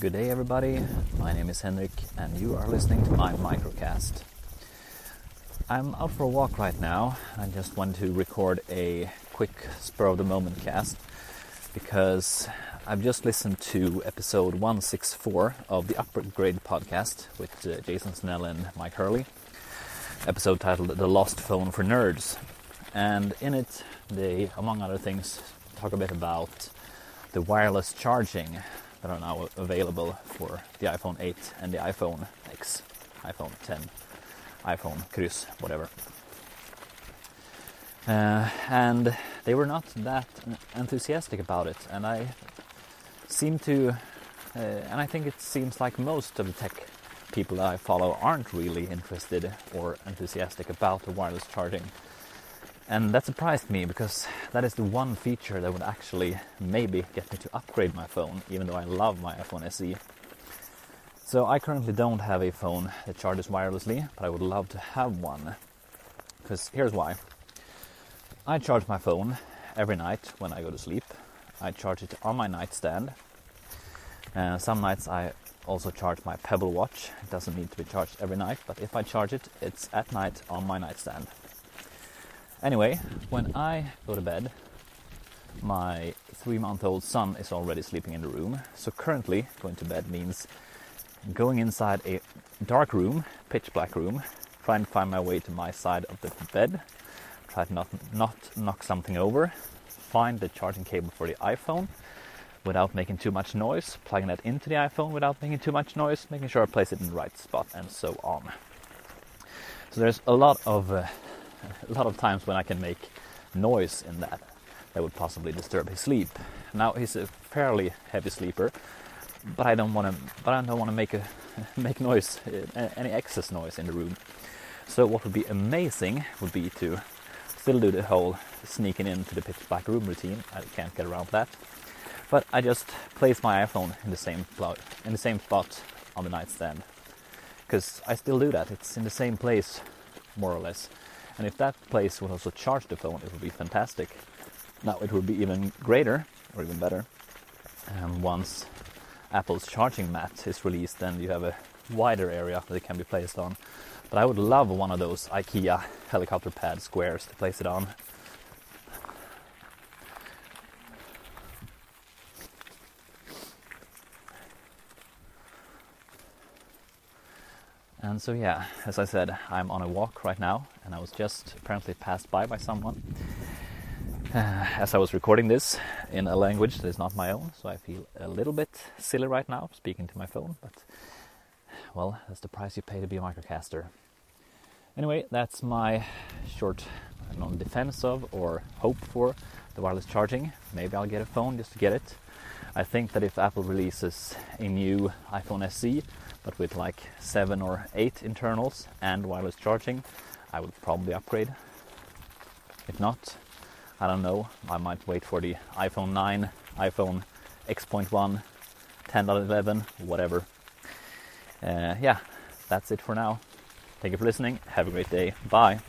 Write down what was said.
Good day, everybody. My name is Henrik, and you are listening to my microcast. I'm out for a walk right now. I just want to record a quick spur of the moment cast because I've just listened to episode 164 of the Upgrade podcast with uh, Jason Snell and Mike Hurley. Episode titled The Lost Phone for Nerds. And in it, they, among other things, talk a bit about the wireless charging that are now available for the iPhone 8 and the iPhone X, iPhone 10, iPhone Cruz, whatever. Uh, and they were not that enthusiastic about it, and I seem to, uh, and I think it seems like most of the tech people that I follow aren't really interested or enthusiastic about the wireless charging. And that surprised me because that is the one feature that would actually maybe get me to upgrade my phone, even though I love my iPhone SE. So I currently don't have a phone that charges wirelessly, but I would love to have one. Because here's why. I charge my phone every night when I go to sleep. I charge it on my nightstand. Uh, some nights I also charge my Pebble Watch. It doesn't need to be charged every night, but if I charge it, it's at night on my nightstand. Anyway, when I go to bed, my three month old son is already sleeping in the room. So currently, going to bed means going inside a dark room, pitch black room, trying to find my way to my side of the bed, try to not, not knock something over, find the charging cable for the iPhone without making too much noise, plugging that into the iPhone without making too much noise, making sure I place it in the right spot, and so on. So there's a lot of uh, a lot of times when I can make noise in that that would possibly disturb his sleep. Now he's a fairly heavy sleeper, but I don't want to. But I don't want to make a make noise, any excess noise in the room. So what would be amazing would be to still do the whole sneaking into the pitch black room routine. I can't get around that. But I just place my iPhone in the same plug, in the same spot on the nightstand because I still do that. It's in the same place, more or less. And if that place would also charge the phone, it would be fantastic. Now, it would be even greater, or even better, um, once Apple's charging mat is released, then you have a wider area that it can be placed on. But I would love one of those IKEA helicopter pad squares to place it on. And so, yeah, as I said, I'm on a walk right now, and I was just apparently passed by by someone uh, as I was recording this in a language that is not my own. So I feel a little bit silly right now speaking to my phone, but well, that's the price you pay to be a microcaster. Anyway, that's my short non defense of or hope for the wireless charging. Maybe I'll get a phone just to get it. I think that if Apple releases a new iPhone SE, but with like seven or eight internals and wireless charging, I would probably upgrade. If not, I don't know. I might wait for the iPhone 9, iPhone X.1, 10.11, whatever. Uh, yeah, that's it for now. Thank you for listening. Have a great day. Bye.